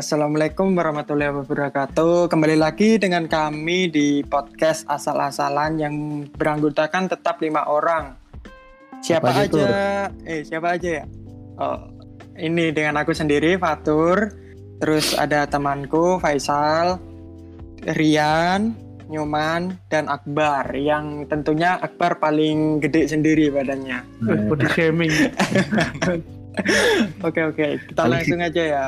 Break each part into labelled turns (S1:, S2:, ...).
S1: Assalamualaikum warahmatullahi wabarakatuh. Kembali lagi dengan kami di podcast asal-asalan yang beranggotakan tetap lima orang. Siapa,
S2: Siapa aja
S1: aja? Eh, siapa aja ya? Oh, ini dengan aku sendiri Fatur. Terus ada temanku Faisal, Rian, Nyoman, dan Akbar. Yang tentunya Akbar paling gede sendiri badannya.
S2: Nah,
S3: body shaming
S1: Oke oke, kita langsung aja ya.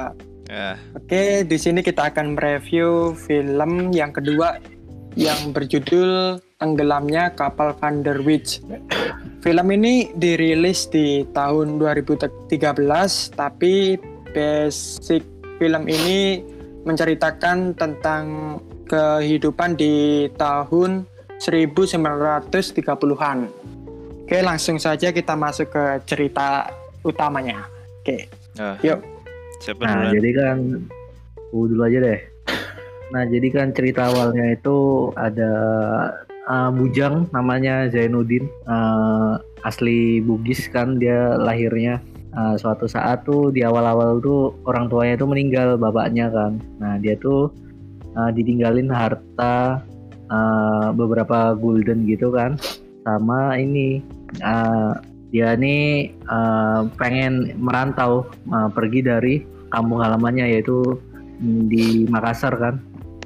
S4: Ya,
S1: Oke, di sini kita akan mereview film yang kedua yang berjudul Tenggelamnya Kapal Van der Witch. Film ini dirilis di tahun 2013, tapi basic film ini menceritakan tentang kehidupan di tahun 1930-an. Oke, langsung saja kita masuk ke cerita utamanya. Oke,
S4: Ah,
S1: yuk.
S4: Siapa
S2: Nah,
S4: duluan?
S2: jadi kan aku dulu aja deh. Nah, jadi kan cerita awalnya itu ada uh, bujang namanya Zainuddin, uh, asli Bugis kan dia lahirnya. Uh, suatu saat tuh di awal-awal tuh orang tuanya itu meninggal bapaknya kan. Nah, dia tuh uh, ditinggalin harta uh, beberapa gulden gitu kan. Sama ini uh, dia nih uh, pengen merantau uh, pergi dari kampung halamannya yaitu mm, di Makassar kan.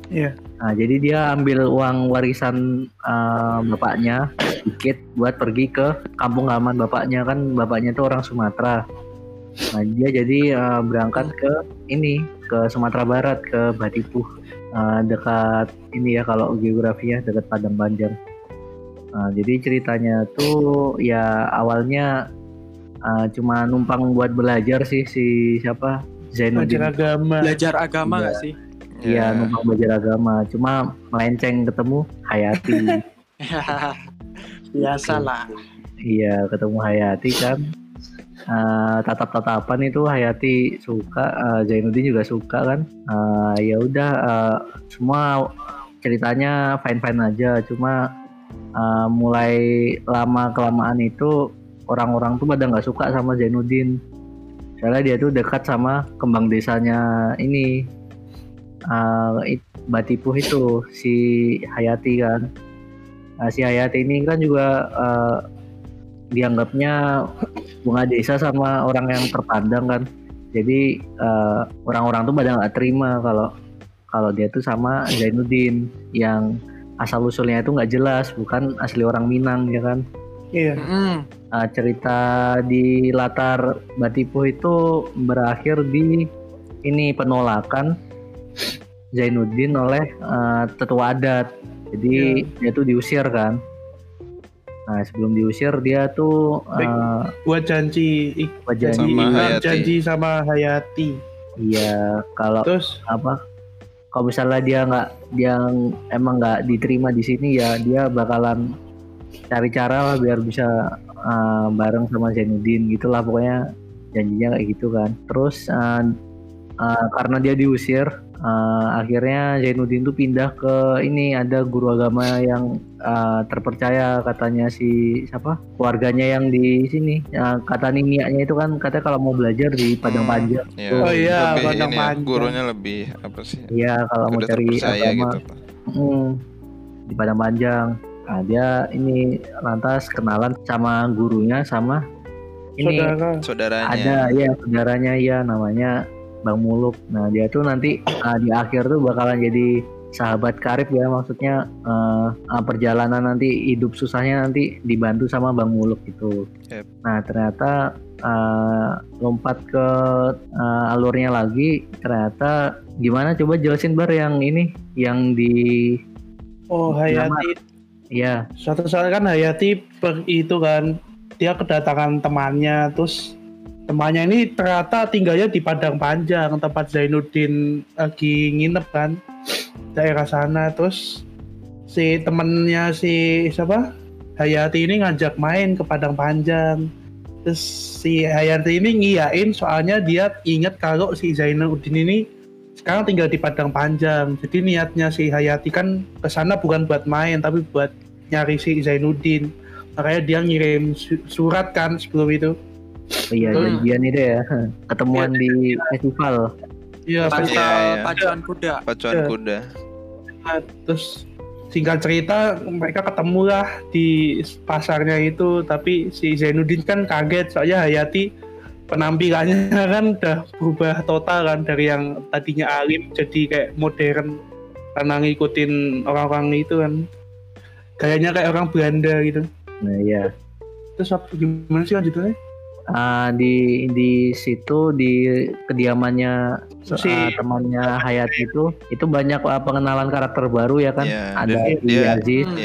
S3: Iya.
S2: Nah, jadi dia ambil uang warisan uh, bapaknya sedikit buat pergi ke kampung halaman bapaknya kan bapaknya itu orang Sumatera. Nah, dia jadi uh, berangkat ke ini ke Sumatera Barat ke Batipuh Uh, dekat ini ya kalau geografinya dekat Padang Panjang. Nah, jadi ceritanya tuh ya awalnya uh, cuma numpang buat belajar sih si siapa Zainuddin.
S3: belajar agama
S1: Belajar agama
S2: Iya.
S1: nggak sih?
S2: Iya numpang belajar agama. Cuma melenceng ketemu Hayati.
S1: Biasalah.
S2: iya ketemu Hayati kan. Uh, tatap-tatapan itu Hayati suka, uh, Zainuddin juga suka kan. Uh, ya udah uh, semua ceritanya fine-fine aja. Cuma uh, mulai lama kelamaan itu orang-orang tuh pada nggak suka sama Zainuddin. Soalnya dia tuh dekat sama kembang desanya ini uh, Batipuh itu si Hayati kan. Nah, si Hayati ini kan juga uh, dianggapnya bunga desa sama orang yang terpandang kan. Jadi uh, orang-orang tuh pada nggak terima kalau kalau dia tuh sama Zainuddin yang asal usulnya itu nggak jelas, bukan asli orang Minang ya kan.
S3: Iya
S1: Mm,
S2: Uh, cerita di latar Batipuh itu berakhir di ini penolakan Zainuddin oleh uh, tetua adat. Jadi dia tuh diusir kan. Nah sebelum diusir dia tuh
S3: Baik.
S2: uh,
S3: buat janji ik-
S2: buat
S3: janji
S4: Sama Hayati.
S3: janji sama Hayati
S2: iya kalau
S3: terus
S2: apa kalau misalnya dia nggak dia emang nggak diterima di sini ya dia bakalan cari cara lah biar bisa uh, bareng sama Zainuddin gitulah pokoknya janjinya kayak gitu kan terus uh, uh, karena dia diusir uh, akhirnya Zainuddin tuh pindah ke ini ada guru agama yang uh, terpercaya katanya si siapa keluarganya yang di sini uh, kata niniaknya itu kan katanya kalau mau belajar di Padang
S4: Hmm.
S2: Panjang
S4: Iya,
S3: Oh iya,
S4: lebih
S3: Padang
S4: ini ya,
S3: Panjang.
S4: gurunya lebih apa sih?
S2: Iya kalau mau cari agama
S4: gitu.
S2: Hmm, di Padang Panjang. Nah, dia ini lantas kenalan sama gurunya sama ini
S3: saudara
S4: Saudaranya.
S2: ada ya saudaranya ya namanya Bang Muluk. Nah, dia tuh nanti ah, di akhir tuh bakalan jadi sahabat karib ya maksudnya eh, ah, perjalanan nanti hidup susahnya nanti dibantu sama Bang Muluk gitu.
S4: Yep.
S2: Nah, ternyata eh, lompat ke eh, alurnya lagi ternyata gimana coba jelasin bar yang ini yang di
S3: oh Hayati
S2: ya
S3: suatu saat kan Hayati itu kan dia kedatangan temannya terus temannya ini ternyata tinggalnya di Padang Panjang tempat Zainuddin lagi nginep kan daerah sana. Terus si temennya si siapa? Hayati ini ngajak main ke Padang Panjang. Terus si Hayati ini ngiyain soalnya dia ingat kalau si Zainuddin ini sekarang tinggal di Padang Panjang jadi niatnya si Hayati kan ke sana bukan buat main tapi buat nyari si Zainuddin makanya dia ngirim su- surat kan sebelum itu
S2: iya
S1: Hmm.
S2: janjian itu ya ketemuan di festival
S3: Iya,
S1: Pas
S4: Iya, iya.
S1: pacuan kuda.
S4: Pacuan
S3: Iya.
S4: kuda.
S3: terus singkat cerita mereka ketemu lah di pasarnya itu tapi si Zainuddin kan kaget soalnya Hayati penampilannya kan udah berubah total kan dari yang tadinya alim jadi kayak modern karena ngikutin orang-orang itu kan. Kayaknya kayak orang Belanda gitu.
S2: Nah, iya.
S3: terus apa gimana sih lanjutannya?
S2: Ah, di di situ di kediamannya
S3: Si-
S2: ah, temannya Hayati itu itu banyak ah, pengenalan karakter baru ya kan.
S4: Iya,
S2: ada Aziz.
S1: Hmm.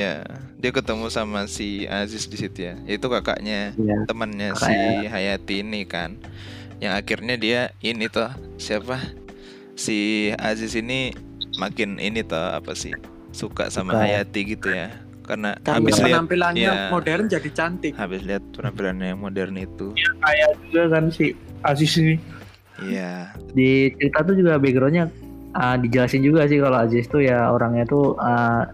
S4: Iya, dia ketemu sama si Aziz di situ ya. Itu kakaknya,
S2: ya
S4: temannya si. Hayati ini kan. Yang akhirnya dia ini toh siapa? Si Aziz ini makin ini toh apa sih? Suka sama
S2: Suka.
S4: Hayati gitu ya. Karena
S1: Karena
S4: habis lihat
S1: penampilannya
S4: iya.
S1: modern jadi cantik.
S4: habis lihat penampilannya yang modern itu.
S3: kayak juga kan si Aziz ini
S4: Iya.
S2: di cerita tuh juga backgroundnya ah, dijelasin juga sih kalau Aziz tuh ya orangnya tuh ah,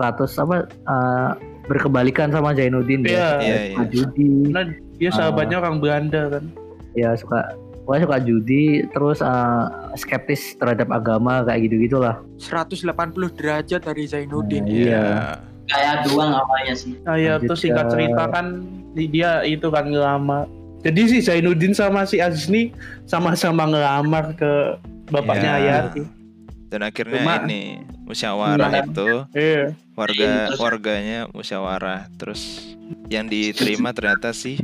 S2: 100 apa ah, berkebalikan sama Zainuddin
S3: Iya.
S2: ya
S4: Iya,
S2: suka
S4: iya.
S2: judi
S3: nah dia sahabatnya orang Belanda kan
S2: ya suka pokoknya suka judi terus ah, skeptis terhadap agama kayak gitu gitulah
S1: 180 derajat dari Zainuddin.
S2: Nah, Iya.
S5: kayak doang awalnya sih
S3: Nah ya
S2: Lanjut
S3: terus singkat cerita kan di- dia itu kan ngelamar. Jadi si Zainuddin sama si Aziz nih sama-sama ngelamar ke bapaknya
S4: Iya.
S3: Hayati.
S4: Dan akhirnya
S3: Cuma-
S4: ini musyawarah
S3: Cuma-
S4: itu
S3: Iya.
S4: warga warganya musyawarah terus yang diterima ternyata si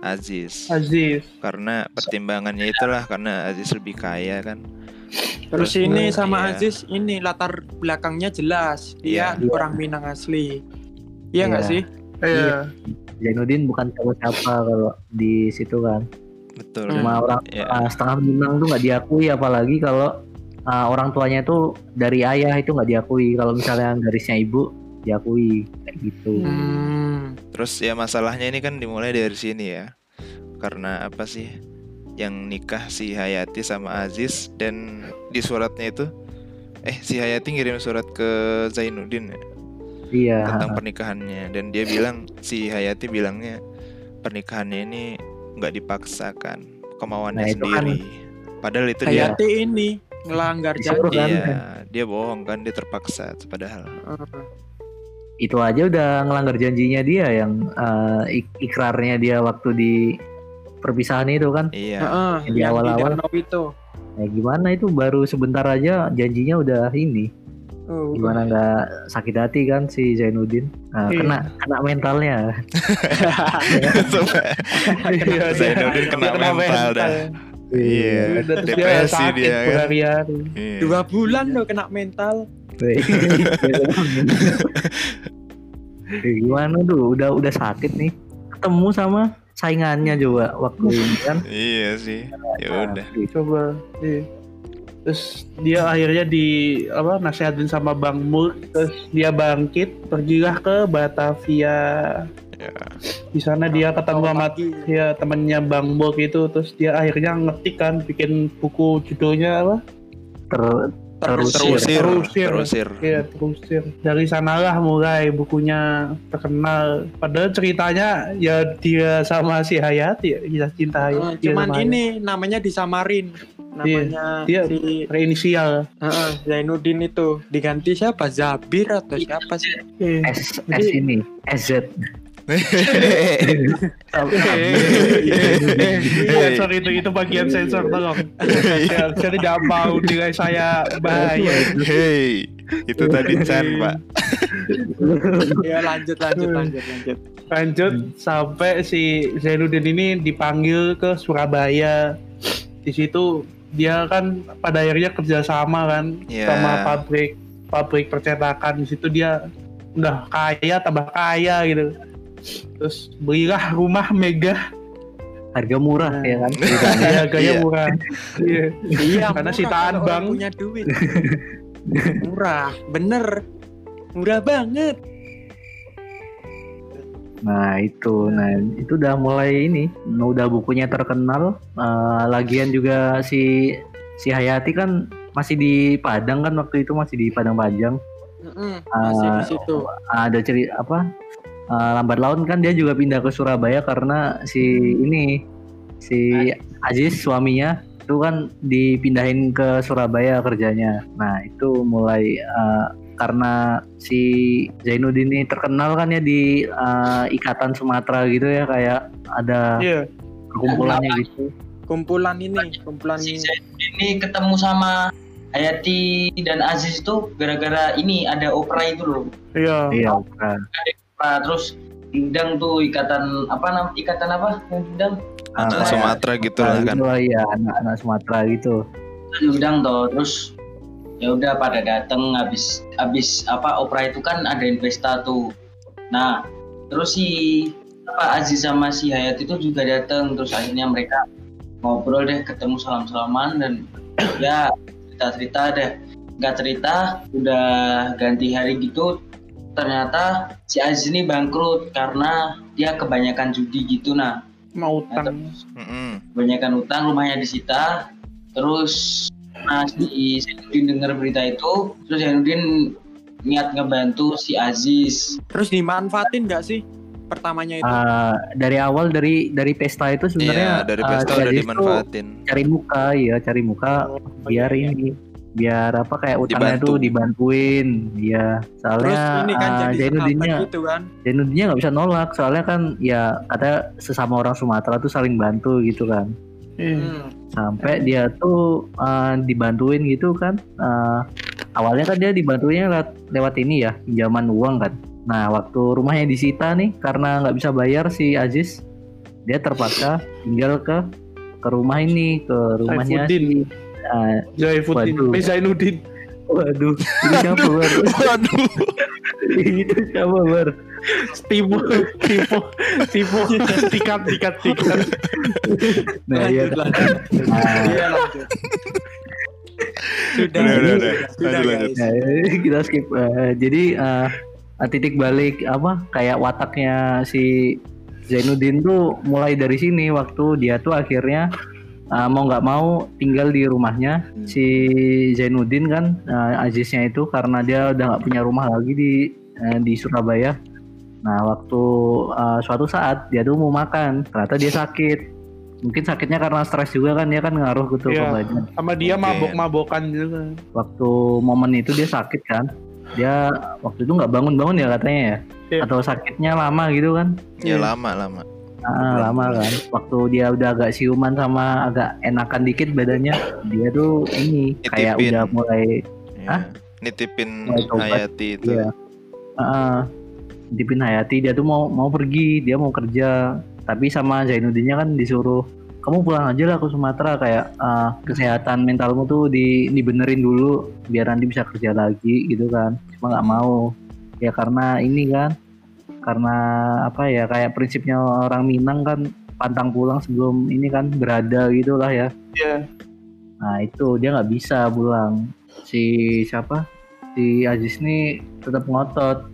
S4: Aziz
S3: Aziz.
S4: karena pertimbangannya itulah karena Aziz lebih kaya kan
S1: Terus
S4: Terus,
S1: ini
S4: iya.
S1: sama Aziz ini latar belakangnya jelas. Dia
S2: Iya.
S1: orang Minang asli. Iya nggak
S2: Iya.
S1: sih?
S3: Iya.
S2: Zainuddin bukan siapa-siapa kalau di situ kan
S4: betul
S2: cuma orang
S4: ya
S2: ah, setengah Minang tuh nggak diakui apalagi kalau ah, orang tuanya itu dari ayah itu nggak diakui. Kalau misalnya garisnya ibu diakui. Kayak gitu.
S1: Hmm.
S4: terus ya masalahnya ini kan dimulai dari sini ya. Karena apa sih? Yang nikah si Hayati sama Aziz dan di suratnya itu eh si Hayati ngirim surat ke Zainuddin ya,
S2: iya.
S4: Tentang pernikahannya. Dan dia bilang si Hayati bilangnya pernikahannya ini nggak dipaksakan. Kemauannya
S2: Nah, kan-
S4: sendiri. Padahal itu dia.
S1: Hayati ini ngelanggar
S2: Disuruh
S1: janji.
S2: kan?
S4: iya dia bohong kan dia terpaksa padahal
S1: Heeh.
S2: itu aja udah ngelanggar janjinya dia yang ik- ikrarnya dia waktu di perpisahan itu kan
S4: iya
S1: yang di
S2: awal-awal.
S1: itu.
S2: ya gimana itu baru sebentar aja janjinya udah ini
S1: Oh.
S2: gimana nggak sakit hati kan si Zainuddin nah,
S3: Iya.
S2: kena kena mentalnya
S3: Iya,
S4: Zainuddin kena
S3: dia
S4: mental dah. Iya,
S3: Udah, terus dia
S4: depresi
S3: sakit
S4: dia kan.
S3: berhari-hari.
S4: Iya.
S1: Dua bulan loh kena mental.
S2: Eh, gimana tuh udah udah sakit nih ketemu sama saingannya coba waktu ini kan
S4: Iya sih. Ya udah.
S3: Coba. iya. Terus dia akhirnya di apa nasihatin sama Bang Mul, terus dia bangkit, pergilah ke Batavia.
S4: Ya.
S3: Di sana dia ketemu sama
S1: lagi.
S3: ya temennya Bang Mul itu, terus dia akhirnya ngetik kan, bikin buku judulnya apa?
S2: ter
S1: Terus
S4: Terusir,
S3: Terusir.
S4: terusir.
S3: Iya, terusir. Dari sanalah mulai bukunya terkenal. Padahal ceritanya ya dia sama si Hayati, ya, kisah cinta
S1: Eh,
S3: Hayati.
S1: cuman
S3: sama Hayati.
S1: ini namanya disamarin. Namanya
S3: Dia-
S1: si
S3: reinisial.
S1: Heeh, Zainuddin itu diganti siapa? Zabir atau siapa sih?
S3: Iya.
S2: S S ini SZ
S3: Sorry itu itu bagian sensor tolong. Ya, saya tidak mau nilai saya bahaya.
S4: Hei, itu tadi Chan, Pak.
S1: ya lanjut lanjut lanjut lanjut.
S3: Lanjut sampai si Zainuddin ini dipanggil ke Surabaya. Di situ dia kan pada akhirnya kerjasama kan
S4: Iya.
S3: sama pabrik pabrik percetakan. Di situ dia udah kaya tambah kaya gitu. Terus belilah rumah megah
S2: harga murah ya kan
S3: ya gaya
S4: Iya.
S3: murah. Iya.
S1: Iya,
S3: Karena sitaan bang.
S1: punya duit. murah, bener. Murah banget.
S2: nah itu nah itu udah mulai ini nah, udah bukunya terkenal Eh, lagian juga si si Hayati kan masih di Padang kan waktu itu masih di Padang Panjang
S1: Mm-mm, masih di situ.
S2: ada cerita apa eh, lambat laun kan dia juga pindah ke Surabaya karena si ini si Aziz suaminya itu kan dipindahin ke Surabaya kerjanya. Nah itu mulai eh, karena si Zainuddin ini terkenal kan ya di eh, ikatan Sumatera gitu ya kayak ada
S3: Iya.
S2: kumpulannya gitu.
S1: kumpulan ini kumpulan
S5: Si Zainuddin ini ketemu sama Hayati dan Aziz itu gara-gara ini ada opera itu loh.
S3: Iya.
S2: Iya. nah,
S5: Opera terus diundang tuh ikatan apa nam ikatan apa yang diundang?
S4: Anak
S2: eh,
S4: Sumatera gitu lah kan.
S2: gitu lah, iya anak-anak Sumatera gitu.
S5: diundang toh terus ya udah pada dateng habis habis apa opera itu kan ada pesta tuh nah terus si apa Aziz sama si Hayat itu juga datang terus akhirnya mereka ngobrol deh ketemu salam salaman dan ya cerita cerita deh nggak cerita udah ganti hari gitu ternyata si Aziz ini bangkrut karena dia kebanyakan judi gitu nah
S3: Mau
S5: Nah,
S3: utang.
S5: terus
S4: Mm-mm.
S5: kebanyakan utang rumahnya disita terus nah si Zainuddin dengar berita itu terus Zainuddin niat ngebantu si Aziz
S1: terus dimanfaatin nggak sih pertamanya itu
S2: Eh, dari awal dari dari pesta itu
S4: Iya,
S2: sebenarnya
S4: dari
S2: eh,
S4: pesta
S2: si
S4: udah dimanfaatin.
S2: cari muka ya cari muka biar ini biar apa kayak utangnya
S4: Dibantu.
S2: tuh dibantuin ya
S1: terus
S2: soalnya
S1: ini kan sahabat gitu kan
S2: Zainuddinnya nggak bisa nolak soalnya kan ya kata sesama orang Sumatera tuh saling bantu gitu kan.
S1: Hmm.
S2: sampai dia tuh eh, dibantuin gitu kan Eh, awalnya kan dia dibantunya lewat, lewat ini ya pinjaman uang kan nah waktu rumahnya disita nih karena nggak bisa bayar si Aziz dia terpaksa tinggal ke ke rumah ini ke rumahnya
S3: Saifuddin.
S2: si eh,
S3: Zaifuddin.
S2: Waduh.
S3: Eh, Zainuddin.
S2: waduh ini siapa bar
S4: Waduh.
S2: itu siapa bar
S3: Tipu, tipu, tipu. Tikat, tikat, tikat.
S2: nah iya
S1: lanjut lanjut
S2: Nah,
S1: iya lanjut sudah
S4: Udah, udah, udah.
S1: sudah
S4: Lanjut,
S2: Nah, kita skip. Eh, jadi eh, titik balik apa kayak wataknya si Zainuddin tuh mulai dari sini waktu dia tuh akhirnya eh, mau nggak mau tinggal di rumahnya si Zainuddin kan eh, Aziznya itu karena dia udah nggak punya rumah lagi di eh, di Surabaya. Nah waktu eh, suatu saat dia tuh mau makan ternyata dia sakit. Mungkin sakitnya karena stres juga kan dia kan ngaruh gitu
S3: Iya.
S2: pembelajaran
S3: Sama dia
S4: Mungkin.
S3: mabok-mabokan juga.
S2: waktu momen itu dia sakit kan dia waktu itu nggak bangun-bangun ya katanya ya
S3: Iya.
S2: atau sakitnya lama gitu kan
S4: Ya
S3: Iya.
S4: lama lama.
S2: Ah, lama kan waktu dia udah agak siuman sama agak enakan dikit badannya dia tuh ini kayak
S4: Nitipin.
S2: udah mulai
S4: Ya.
S2: Hah?
S4: Nitipin
S2: Mulai tobat.
S4: Hayati itu.
S2: Iya. ah, dipin Hayati dia tuh mau mau pergi dia mau kerja tapi sama Zainuddinnya kan disuruh kamu pulang aja lah ke Sumatera kayak ah, kesehatan mentalmu tuh di dibenerin dulu biar nanti bisa kerja lagi gitu kan cuma nggak mau ya karena ini kan karena apa ya kayak prinsipnya orang Minang kan pantang pulang sebelum ini kan berada gitulah ya
S3: Iya.
S2: Nah itu dia nggak bisa pulang. Si siapa? Si Aziz nih tetap ngotot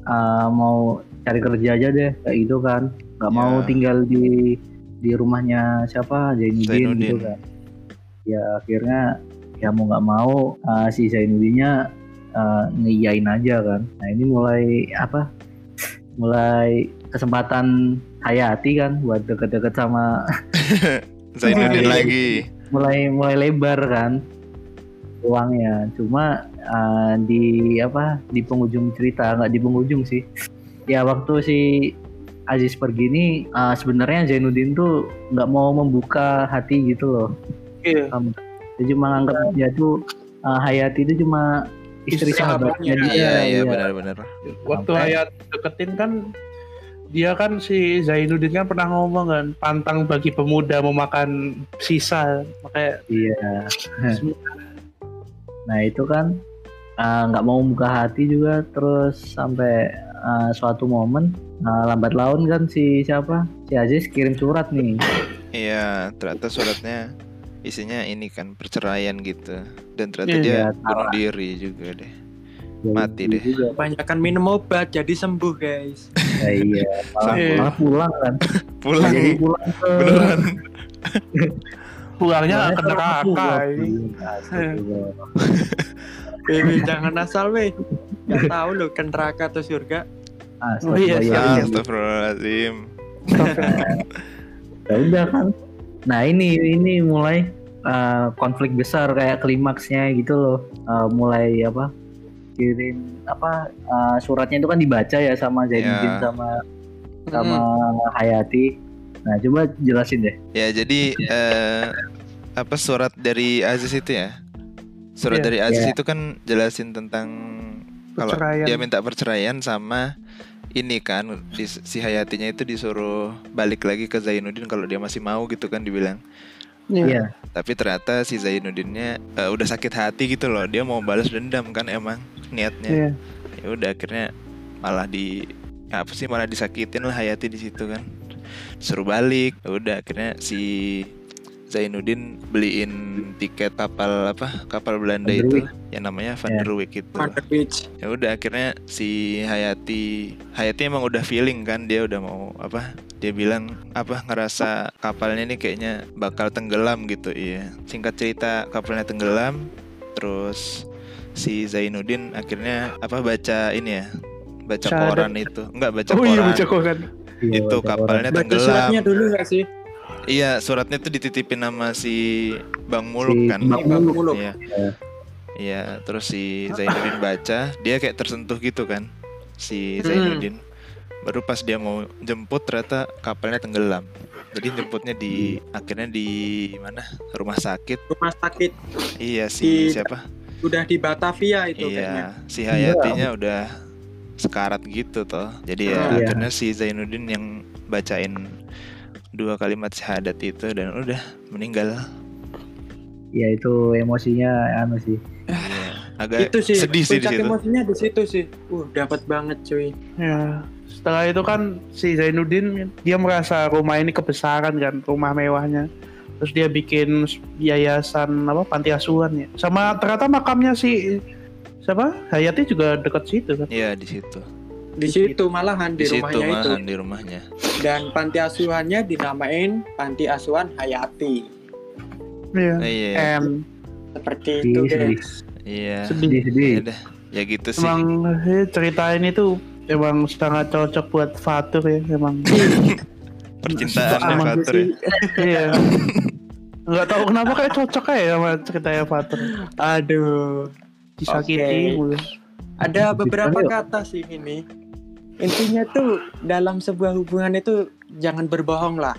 S2: Ah, mau cari kerja aja deh kayak gitu kan. Nggak mau
S4: Ya.
S2: tinggal di di rumahnya siapa Zainuddin, gitu kan. Ya akhirnya ya mau nggak mau ah, si Zainuddinnya ah, ngiyain aja kan. Nah ini mulai apa? Mulai kesempatan Hayati kan buat deket-deket sama
S4: Zainuddin lagi.
S2: mulai mulai lebar kan uangnya cuma uh, di apa di penghujung cerita nggak di penghujung sih ya waktu si Aziz pergi ini uh, sebenarnya Zainuddin tuh nggak mau membuka hati gitu loh
S3: Iya.
S2: dia cuma anggap dia tuh uh, Hayati itu cuma istri sahabatnya
S4: Iya iya
S2: iya.
S4: benar-benar.
S3: Waktu
S2: Sampai-
S3: Hayat deketin kan dia kan si Zainuddin kan pernah ngomong kan pantang bagi pemuda memakan sisa makanya
S2: Iya. nah itu kan uh, nggak mau buka hati juga terus sampai uh, suatu momen uh, lambat laun kan si siapa si Aziz kirim surat nih
S4: Iya, ternyata suratnya isinya ini kan perceraian gitu. Dan ternyata
S3: Iya,
S4: dia
S2: iya,
S4: bunuh diri juga deh. Mati deh.
S2: juga.
S1: Kebanyakan minum obat jadi sembuh guys.
S2: Ya, iya malah,
S3: Iya.
S2: malah pulang kan
S4: Pulang
S2: jadi pulang ke
S4: beneran.
S3: pulangnya ke neraka ini.
S1: Jangan asal weh. Gak tahu loh ke neraka atau surga.
S3: Oh iya,
S2: Astagfirullah.
S3: siap, siap.
S4: Astagfirullahaladzim.
S2: ya udah kan nah ini ini mulai eh, konflik besar kayak klimaksnya gitu loh Eh, mulai apa kirim apa eh, suratnya itu kan dibaca ya sama Zainuddin
S4: Ya.
S2: sama sama Hayati nah coba jelasin deh
S4: Ya jadi eh, apa surat dari Aziz itu ya? Surat
S3: Iya.
S4: dari Aziz
S2: Iya.
S4: itu kan jelasin tentang kalau dia minta perceraian sama ini kan di- si Hayatinya itu disuruh balik lagi ke Zainuddin kalau dia masih mau gitu kan dibilang.
S2: iya
S4: Tapi ternyata si Zainuddinnya eh, udah sakit hati gitu loh. Dia mau balas dendam kan emang niatnya.
S3: Iya.
S4: Ya udah akhirnya malah di apa sih malah disakitin lah Hayati di situ kan. Suruh balik. Ya udah akhirnya si Zainuddin beliin tiket kapal apa kapal Belanda
S2: Van
S4: itu yang namanya Van der Wijk itu. Ya udah akhirnya si Hayati Hayati emang udah feeling kan dia udah mau apa dia bilang apa ngerasa kapalnya ini kayaknya bakal tenggelam gitu. Iya. Singkat cerita kapalnya tenggelam terus si Zainuddin akhirnya apa baca ini ya baca
S3: Syahadat.
S4: koran itu. Enggak baca
S3: Oh iya
S4: koran.
S3: baca koran.
S2: Iya,
S4: itu
S2: baca
S4: kapalnya
S1: Baca
S4: tenggelam.
S1: suratnya dulu nggak sih?
S4: Iya suratnya tuh dititipin sama si Bang
S2: Si
S4: Muluk kan
S2: Bang
S1: Bang
S2: Muluk.
S4: Iya.
S2: Iya.
S4: Iya, terus si Zainuddin baca, dia kayak tersentuh gitu kan. Si
S1: Hmm.
S4: Zainuddin. Baru pas dia mau jemput ternyata kapalnya tenggelam. Jadi jemputnya di akhirnya di mana? Rumah sakit.
S1: Rumah sakit
S4: Iya si
S1: Di-
S4: siapa?
S1: udah di Batavia itu kayaknya.
S4: Iya, si Hayatinya udah sekarat gitu toh. Jadi ya
S2: Iya.
S4: akhirnya si Zainuddin yang bacain dua kalimat syahadat itu dan udah meninggal.
S2: ya itu emosinya anu sih
S4: Iya. Agak
S1: Itu sih
S4: sedih sih di situ.
S1: emosinya di situ sih. Uh, dapat banget cuy.
S3: Ya, setelah itu kan si Zainuddin dia merasa rumah ini kebesaran kan, rumah mewahnya. Terus dia bikin yayasan apa panti asuhan ya. Sama ternyata makamnya si siapa? Hayati juga dekat situ kan.
S4: Iya di situ.
S1: Di situ malahan di,
S4: Di situ
S1: rumahnya itu.
S4: malahan di rumahnya.
S1: Dan panti asuhannya dinamain Panti Asuhan Hayati.
S3: Iya.
S4: Iya.
S3: And
S1: Seperti
S2: Sedih,
S1: itu
S2: sedih.
S1: guys.
S4: Iya.
S2: sedih sedih
S4: Ya udah, ya gitu sih.
S3: emang eh, cerita ini tuh emang sangat cocok buat Fatur ya emang.
S4: Percintaannya
S3: Emang
S4: Fatur ya.
S3: iya. Nggak tahu kenapa kayak cocok aja sama ceritanya Fatur.
S1: Aduh.
S3: Disakiti mulu.
S1: Ada beberapa kata sih ini. Intinya tuh dalam sebuah hubungan itu jangan berbohong lah.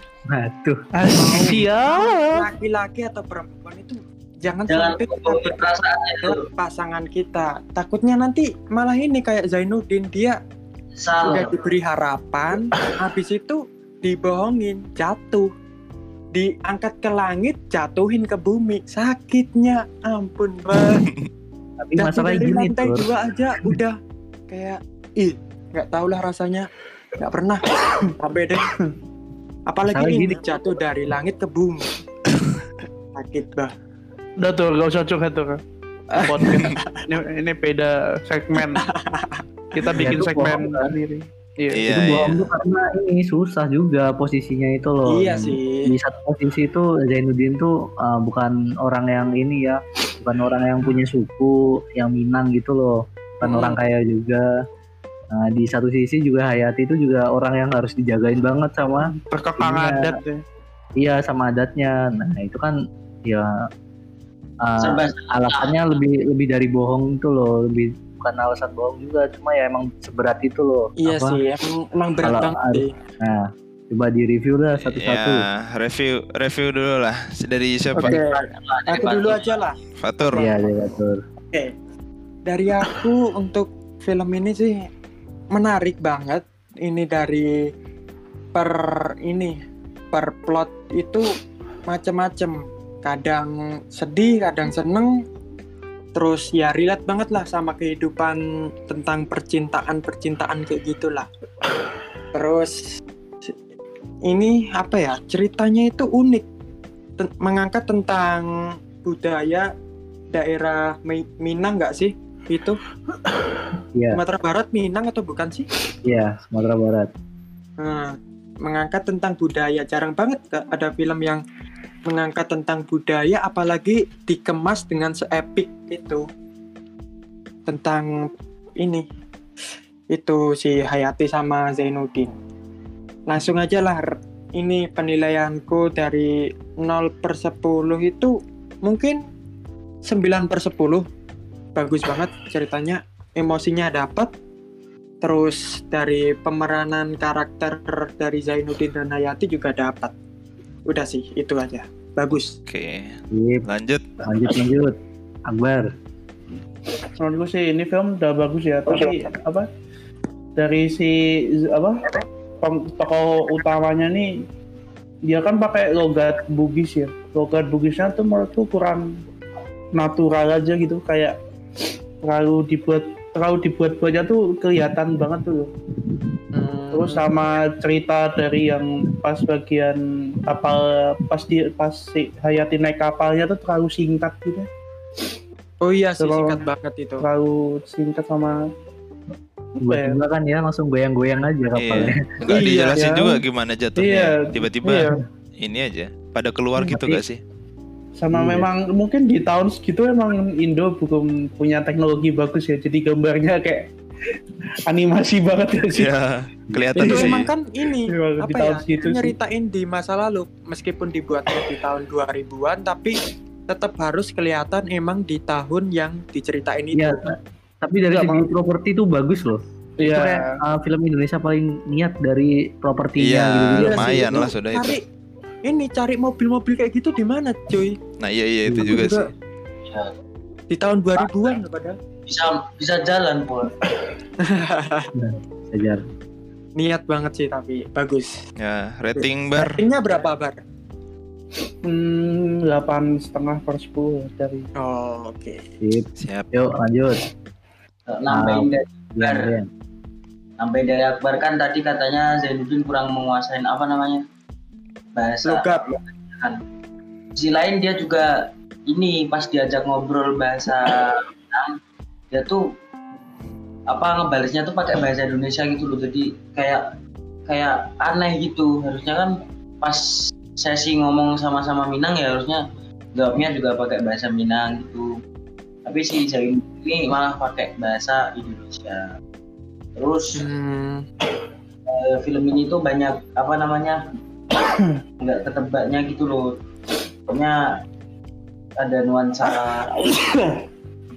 S2: tuh
S3: Asia.
S1: Laki-laki atau perempuan itu jangan,
S5: Jangan
S1: sampai kita
S5: tuh.
S1: pasangan kita. Takutnya nanti malah ini kayak Zainuddin dia udah
S5: Salah.
S1: diberi harapan, habis itu dibohongin, jatuh. Diangkat ke langit, jatuhin ke bumi. Sakitnya ampun banget.
S2: tapi
S1: dari
S2: gini
S1: lantai
S2: tuh
S1: dua aja udah kayak ih nggak tau lah rasanya nggak pernah sampai deh apalagi
S2: Masalah
S1: ini
S2: gini.
S1: jatuh dari langit ke bumi sakit bah
S3: Udah tuh, gak usah curhat tuh. Podcast. ini, ini beda segmen. Kita bikin
S2: itu
S3: segmen
S2: kan?
S3: sendiri. Iya.
S4: Iya,
S2: itu
S4: iya.
S2: bohong tuh karena ini susah juga posisinya itu loh
S1: iya sih
S2: di satu posisi itu Zainuddin tuh uh, bukan orang yang ini ya bukan orang yang punya suku yang Minang gitu loh bukan
S1: Hmm.
S2: orang kaya juga Nah, di satu sisi juga Hayati itu juga orang yang harus dijagain banget sama
S3: Terkekang
S2: Iya.
S3: adat ya.
S2: iya sama adatnya nah itu kan ya uh, alasannya lebih lebih dari bohong itu loh lebih bukan alasan bohong juga cuma ya emang seberat itu loh
S1: iya
S2: Apa?
S1: sih emang, emang berat
S2: Kalau
S1: banget
S2: nah coba di review lah satu-satu
S4: Ya, review review dulu lah dari siapa?
S1: oke aku dulu aja lah
S4: Fatur.
S2: iya betul
S1: oke dari aku untuk film ini sih menarik banget ini dari per ini per plot itu macem-macem. Kadang sedih kadang seneng. Terus ya relate banget lah sama kehidupan tentang percintaan percintaan kayak gitulah. Terus ini apa ya ceritanya itu unik. Ten- mengangkat tentang budaya daerah Mi- Minang nggak sih itu
S2: Iya.
S1: Sumatera Barat Minang atau bukan sih?
S2: Iya Sumatera Barat.
S1: Nah, mengangkat tentang budaya. Jarang banget ada film yang mengangkat tentang budaya apalagi dikemas dengan seepik itu. Tentang ini itu si Hayati sama Zainuddin. Langsung aja lah ini penilaianku dari 0 per 10 itu mungkin 9 per 10 bagus banget ceritanya emosinya dapat terus dari pemeranan karakter dari Zainuddin dan Hayati juga dapat udah sih itu aja. Bagus.
S4: Oke,
S2: Sip.
S4: lanjut.
S2: lanjut lanjut. Akbar.
S3: Menurutku sih ini film udah bagus ya. Tapi apa? Dari si apa? Tokoh utamanya nih dia kan pakai logat Bugis ya. Logat Bugisnya tuh menurutku kurang natural aja gitu. Kayak terlalu dibuat terlalu dibuat-buatnya tuh kelihatan banget tuh
S1: Hmm,
S3: terus sama cerita dari yang pas bagian kapal pas di pas si Hayati naik kapalnya tuh terlalu singkat gitu
S1: oh iya sih
S3: Terlalu-
S1: singkat banget itu
S3: terlalu singkat sama
S2: tiba tiba kan ya langsung goyang-goyang aja kapalnya
S4: Iya. Nggak
S1: Iya,
S4: dijelasin
S3: ya.
S4: juga gimana jatuhnya.
S3: Iya,
S4: Tiba-tiba
S3: iya.
S4: ini aja. Pada keluar gitu
S2: Tapi-
S4: gak sih?
S3: Sama
S2: Iya.
S3: memang mungkin di tahun segitu emang Indo belum punya teknologi bagus ya jadi gambarnya kayak animasi banget ya sih
S4: Ya, kelihatan
S1: itu
S4: sih.
S1: emang kan ini
S3: Iya, di
S1: apa
S3: tahun
S1: ya
S3: segitu sih.
S1: nyeritain di masa lalu meskipun dibuatnya di tahun 2000-an tapi tetap harus kelihatan emang di tahun yang diceritain itu
S2: Iya, tapi dari segi properti itu bagus loh itu
S3: Iya.
S2: kayak uh, film Indonesia paling niat dari propertinya
S4: Iya,
S2: gitu,
S1: Iya sih,
S4: lumayan lah sudah itu.
S1: Ini cari mobil-mobil kayak gitu di mana cuy
S4: Nah, iya iya itu juga
S1: juga-
S4: sih.
S5: Ya,
S1: di tahun 2000-an padahal
S5: bisa bisa jalan Pol.
S2: Sejar.
S1: niat banget sih tapi bagus
S4: Ya, rating bar.
S1: ratingnya berapa bar
S3: Hmm, delapan setengah per sepuluh dari
S1: oh oke
S2: Sip.
S4: Siap.
S2: Yuk lanjut.
S5: nambahin dari nambahin dari Akbar kan tadi katanya Zainuddin kurang menguasain apa namanya bahasa
S1: logat.
S5: Di lain dia juga ini pas diajak ngobrol bahasa Minang, dia tuh apa ngebalasnya tuh pakai bahasa Indonesia gitu loh. Jadi kayak kayak aneh gitu. Harusnya kan pas sesi ngomong sama-sama Minang ya harusnya jawabnya juga pakai bahasa Minang gitu. Tapi si Zain ini malah pakai bahasa Indonesia. Terus
S1: Hmm,
S5: eh, film ini tuh banyak apa namanya nggak ketebaknya gitu loh. Pokoknya ada nuansa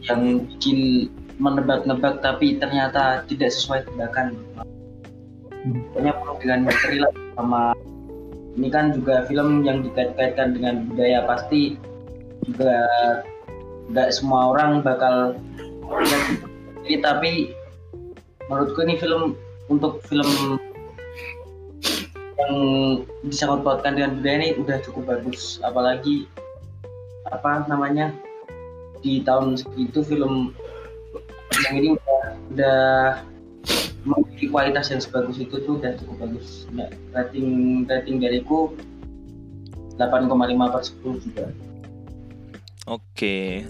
S5: yang bikin menebak-nebak tapi ternyata tidak sesuai tebakan pokoknya penuh dengan misteri lah sama ini kan juga film yang dikait-kaitkan dengan budaya pasti juga nggak semua orang bakal ini tapi menurutku ini film untuk film yang disangkut pautkan dengan budaya ini udah cukup bagus apalagi apa namanya di tahun segitu film yang ini udah, udah memiliki kualitas yang sebagus itu tuh udah cukup bagus ya, rating rating dariku 8,5 per 10 juga
S4: Oke.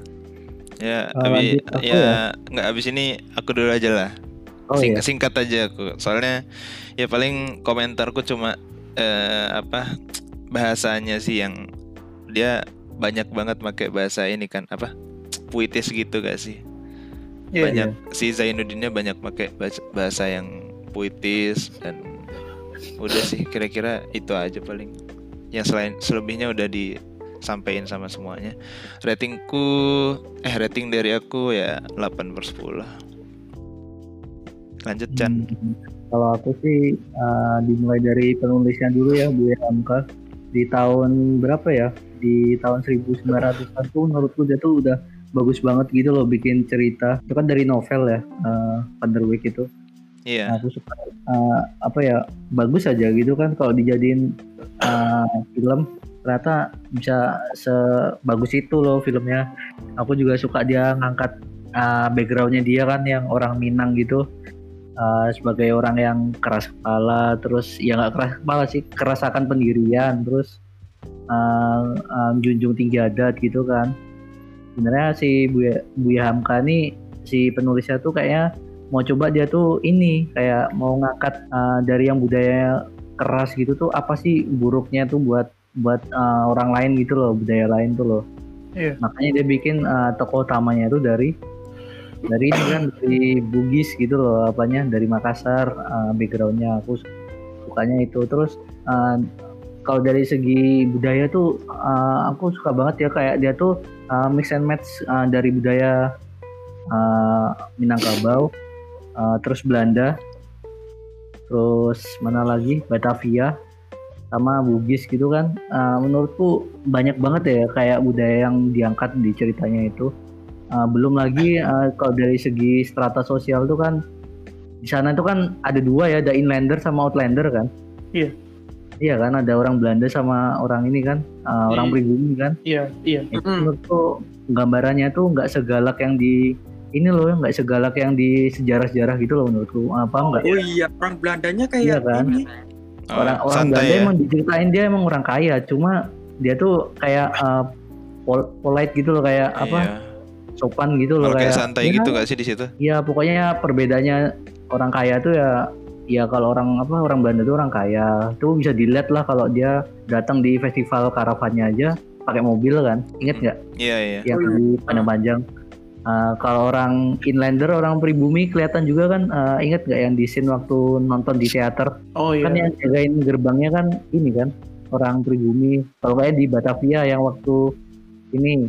S4: Ya,
S2: Uh,
S4: abi-
S2: lanjut aku
S4: ya nggak habis ini aku dulu aja lah.
S2: Oh
S4: Sing-
S2: iya.
S4: Singkat aja aku. Soalnya ya paling komentarku cuma eh, apa bahasanya sih yang dia banyak banget pakai bahasa ini kan apa puitis gitu gak sih?
S3: Iya,
S4: banyak si Zainuddinnya banyak pakai bahasa- bahasa yang puitis dan udah sih kira-kira itu aja paling yang selain selebihnya udah disampaikan sama semuanya ratingku eh rating dari aku ya 8 per 10 lanjut Chan
S2: Hmm, Kalau aku sih uh, dimulai dari penulisnya dulu ya Bu Hamka di tahun berapa ya? Di tahun 1900-an tuh menurutku dia tuh udah bagus banget gitu loh bikin cerita. Itu kan dari novel ya, uh, Van der Wijk itu.
S4: iya
S2: Aku suka uh, apa ya bagus aja gitu kan kalau dijadiin uh, film ternyata bisa sebagus itu loh filmnya. Aku juga suka dia ngangkat uh, backgroundnya dia kan yang orang Minang gitu uh, sebagai orang yang keras kepala terus ya nggak keras kepala sih keras akan pendirian terus uh, uh, junjung tinggi adat gitu kan. Sebenarnya si Buya, Buya Hamka nih si penulisnya tuh kayaknya mau coba dia tuh ini kayak mau ngangkat uh, dari yang budaya keras gitu tuh apa sih buruknya tuh buat buat uh, orang lain gitu loh budaya lain tuh loh
S3: Iya.
S2: makanya dia bikin uh, tokoh utamanya tuh dari dari ini kan dari Bugis gitu loh apanya dari Makassar uh, backgroundnya aku sukanya itu terus uh, kalau dari segi budaya tuh uh, aku suka banget ya kayak dia tuh uh, mix and match uh, dari budaya uh, Minangkabau, uh, terus Belanda, terus mana lagi Batavia, sama Bugis gitu kan. Uh, menurutku banyak banget ya kayak budaya yang diangkat di ceritanya itu. Uh, belum lagi uh, kalau dari segi strata sosial tuh kan di sana itu kan ada dua ya, ada inlander sama outlander kan.
S3: Iya.
S2: Iya kan, ada orang Belanda sama orang ini kan, uh, orang
S3: Iya.
S2: pribumi kan.
S3: Iya, iya.
S2: Itu
S1: Mm-mm.
S2: menurutku gambarannya tuh nggak segalak yang di ini loh, nggak segalak yang di sejarah-sejarah gitu loh menurutku. Apa enggak?
S1: Oh iya, orang Belandanya kayak
S2: Iya kan?
S1: ini.
S4: Oh,
S2: orang orang
S4: santai
S2: Belanda
S4: ya.
S2: emang diceritain dia emang orang kaya, cuma dia tuh kayak uh, pol- polite gitu loh, kayak apa
S4: Iya.
S2: Sopan gitu loh
S4: kayak
S2: kayak.
S4: santai
S2: ya,
S4: gitu gak sih di situ?
S2: Ya pokoknya perbedaannya orang kaya tuh ya ya kalau orang apa orang Belanda tuh orang kaya tuh bisa dilihat lah kalau dia datang di festival karavannya aja pakai mobil kan inget nggak
S4: Iya iya.
S2: yang
S1: iya.
S2: di panjang-panjang Uh, kalau orang inlander orang pribumi kelihatan juga kan uh, inget nggak yang di scene waktu nonton di teater
S3: Oh iya.
S2: kan yang jagain gerbangnya kan ini kan orang pribumi kalau kayak di Batavia yang waktu ini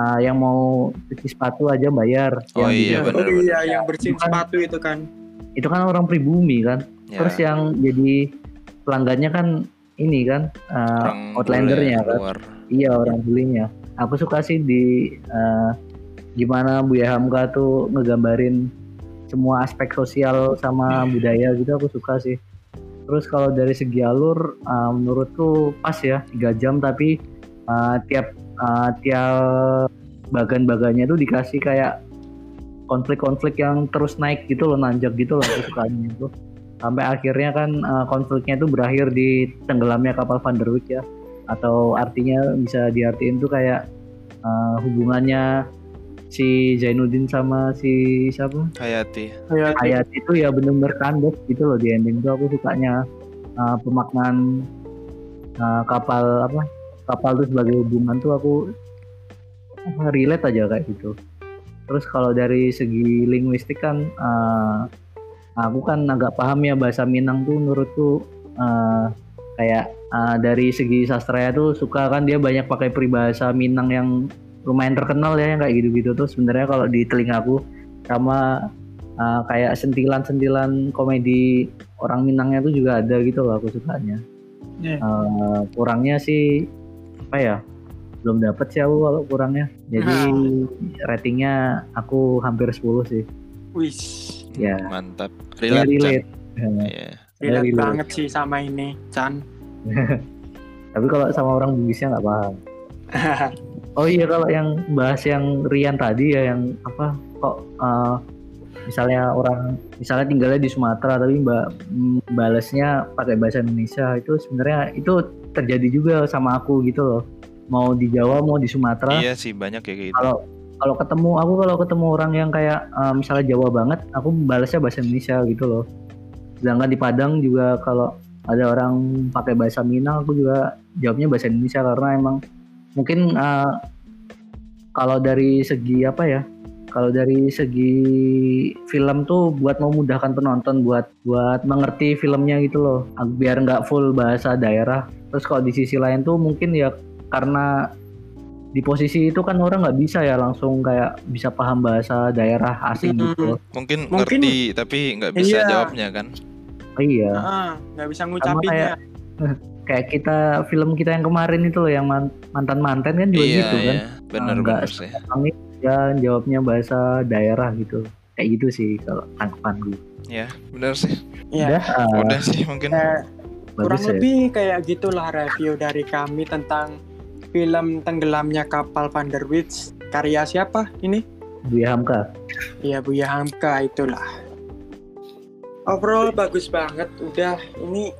S2: uh, yang mau cuci sepatu aja bayar
S4: Oh
S2: yang
S4: iya
S1: Oh
S4: benar.
S1: iya, yang bersihin
S2: Bukan.
S1: sepatu itu kan.
S2: itu kan orang pribumi kan
S4: Ya,
S2: terus yang jadi pelanggannya kan ini kan uh,
S4: orang
S2: outlandernya kan
S4: luar.
S2: iya orang bulinya aku suka sih di uh, gimana Buya Hamka tuh ngegambarin semua aspek sosial sama budaya gitu aku suka sih terus kalau dari segi alur uh, menurutku pas ya tiga jam tapi uh, tiap uh, tiap bagan-bagannya tuh dikasih kayak konflik-konflik yang terus naik gitu loh nanjak gitu loh aku sukanya itu. Sampai akhirnya kan uh, konfliknya itu berakhir di tenggelamnya kapal Van der Wijk ya. Atau artinya bisa diartiin tuh kayak uh, hubungannya si Zainuddin sama si siapa?
S4: Hayati.
S3: Iya,
S2: Hayat itu ya bener-bener kandas gitu loh di ending tuh. Aku sukanya uh, pemaknaan uh, kapal apa kapal itu sebagai hubungan tuh aku apa, relate aja kayak gitu terus kalau dari segi linguistik kan uh, aku kan agak paham ya bahasa Minang tuh menurutku uh, kayak uh, dari segi sastra tuh suka kan dia banyak pakai peribahasa Minang yang lumayan terkenal ya yang kayak gitu-gitu tuh sebenarnya kalau di telingaku sama uh, kayak sentilan-sentilan komedi orang Minangnya tuh juga ada gitu loh aku sukanya.
S3: Iya.
S2: Uh, kurangnya sih apa ya? Belum dapet sih aku kalau kurangnya. Jadi ratingnya aku hampir 10 sih.
S1: Wih,
S2: Ya.
S4: Mantap.
S2: Ya,
S4: Relate. Chan.
S2: relate. Ya.
S4: Iya.
S1: relate
S2: relate.
S1: banget sih sama ini, Chan.
S2: Tapi kalau sama orang Bugisnya nggak paham. Oh iya kalau yang bahas yang Rian tadi ya yang apa kok uh, misalnya orang misalnya tinggalnya di Sumatera tapi mbak mm, balasnya pakai bahasa Indonesia itu sebenarnya itu terjadi juga sama aku gitu loh. Mau di Jawa mau di Sumatera.
S4: Iya sih banyak ya kayak gitu.
S2: kalau kalau ketemu aku kalau ketemu orang yang kayak uh, misalnya Jawa banget aku balasnya bahasa Indonesia gitu loh. Sedangkan di Padang juga kalau ada orang pakai bahasa Minang aku juga jawabnya bahasa Indonesia karena emang mungkin uh, kalau dari segi apa ya kalau dari segi film tuh buat memudahkan penonton buat buat mengerti filmnya gitu loh. Biar nggak full bahasa daerah terus kalau di sisi lain tuh mungkin ya karena di posisi itu kan orang nggak bisa ya langsung kayak bisa paham bahasa daerah asing
S1: Mm-mm.
S2: gitu
S4: Mungkin,
S1: Mungkin-
S4: ngerti tapi nggak bisa
S1: Iya.
S4: jawabnya kan.
S2: Iya
S1: Ah, nggak bisa
S2: sama
S1: ngucapinnya.
S2: kayak kayak kita film kita yang kemarin itu loh yang mantan mantan kan juga
S4: iya
S2: gitu kan
S4: iya. Bener
S2: Nggak
S4: bener sih.
S2: Ya jawabnya bahasa daerah gitu kayak gitu sih kalau tangkapan gue
S4: Ya bener sih.
S1: Iya.
S2: udah ah,
S4: Udah sih mungkin.
S1: Eh, kurang
S2: bagus ya
S1: lebih kayak gitulah review dari kami tentang film tenggelamnya kapal Van der Wijk karya siapa ini?
S2: Buya Hamka
S1: Iya Buya Hamka itulah. Overall bagus banget. Udah ini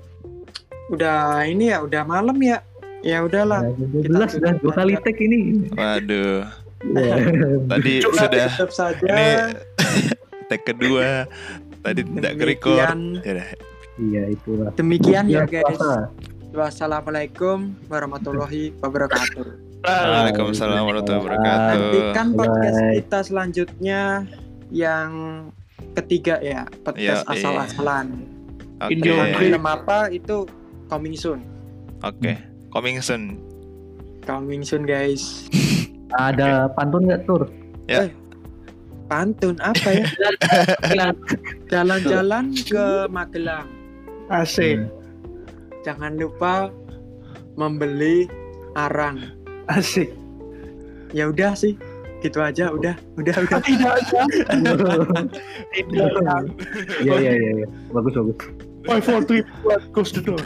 S1: udah ini ya udah malam ya. Ya udahlah.
S2: Nah, 12 udah dua kali tag ini
S4: Waduh.
S2: Ya.
S4: Tadi
S1: Kita
S4: sudah ini tag kedua. Tadi tidak ke record.
S1: Demikian,
S4: Ya udah.
S2: Iya itulah
S1: demikian ya
S2: Ya,
S1: guys.
S2: puasa.
S1: Wassalamualaikum warahmatullahi wabarakatuh.
S4: Waalaikumsalam warahmatullahi wabarakatuh.
S1: Nantikan podcast
S2: Bye.
S1: kita selanjutnya yang ketiga ya, podcast
S4: iya.
S1: asal-asalan.
S4: Oke.
S3: Video
S1: Film apa itu coming soon.
S4: Oke, coming soon.
S1: Coming soon guys.
S2: Ada pantun nggak tur?
S4: Ya.
S1: Eh, pantun apa ya? Jalan-jalan ke Magelang.
S3: Asik,
S1: Jangan lupa membeli arang.
S3: asik.
S1: Ya udah sih, gitu aja. Udah, udah, udah.
S3: Tidak ada. Tidak.
S2: Iya iya iya. iya. Bagus bagus.
S3: Five, four, three, one, close the door.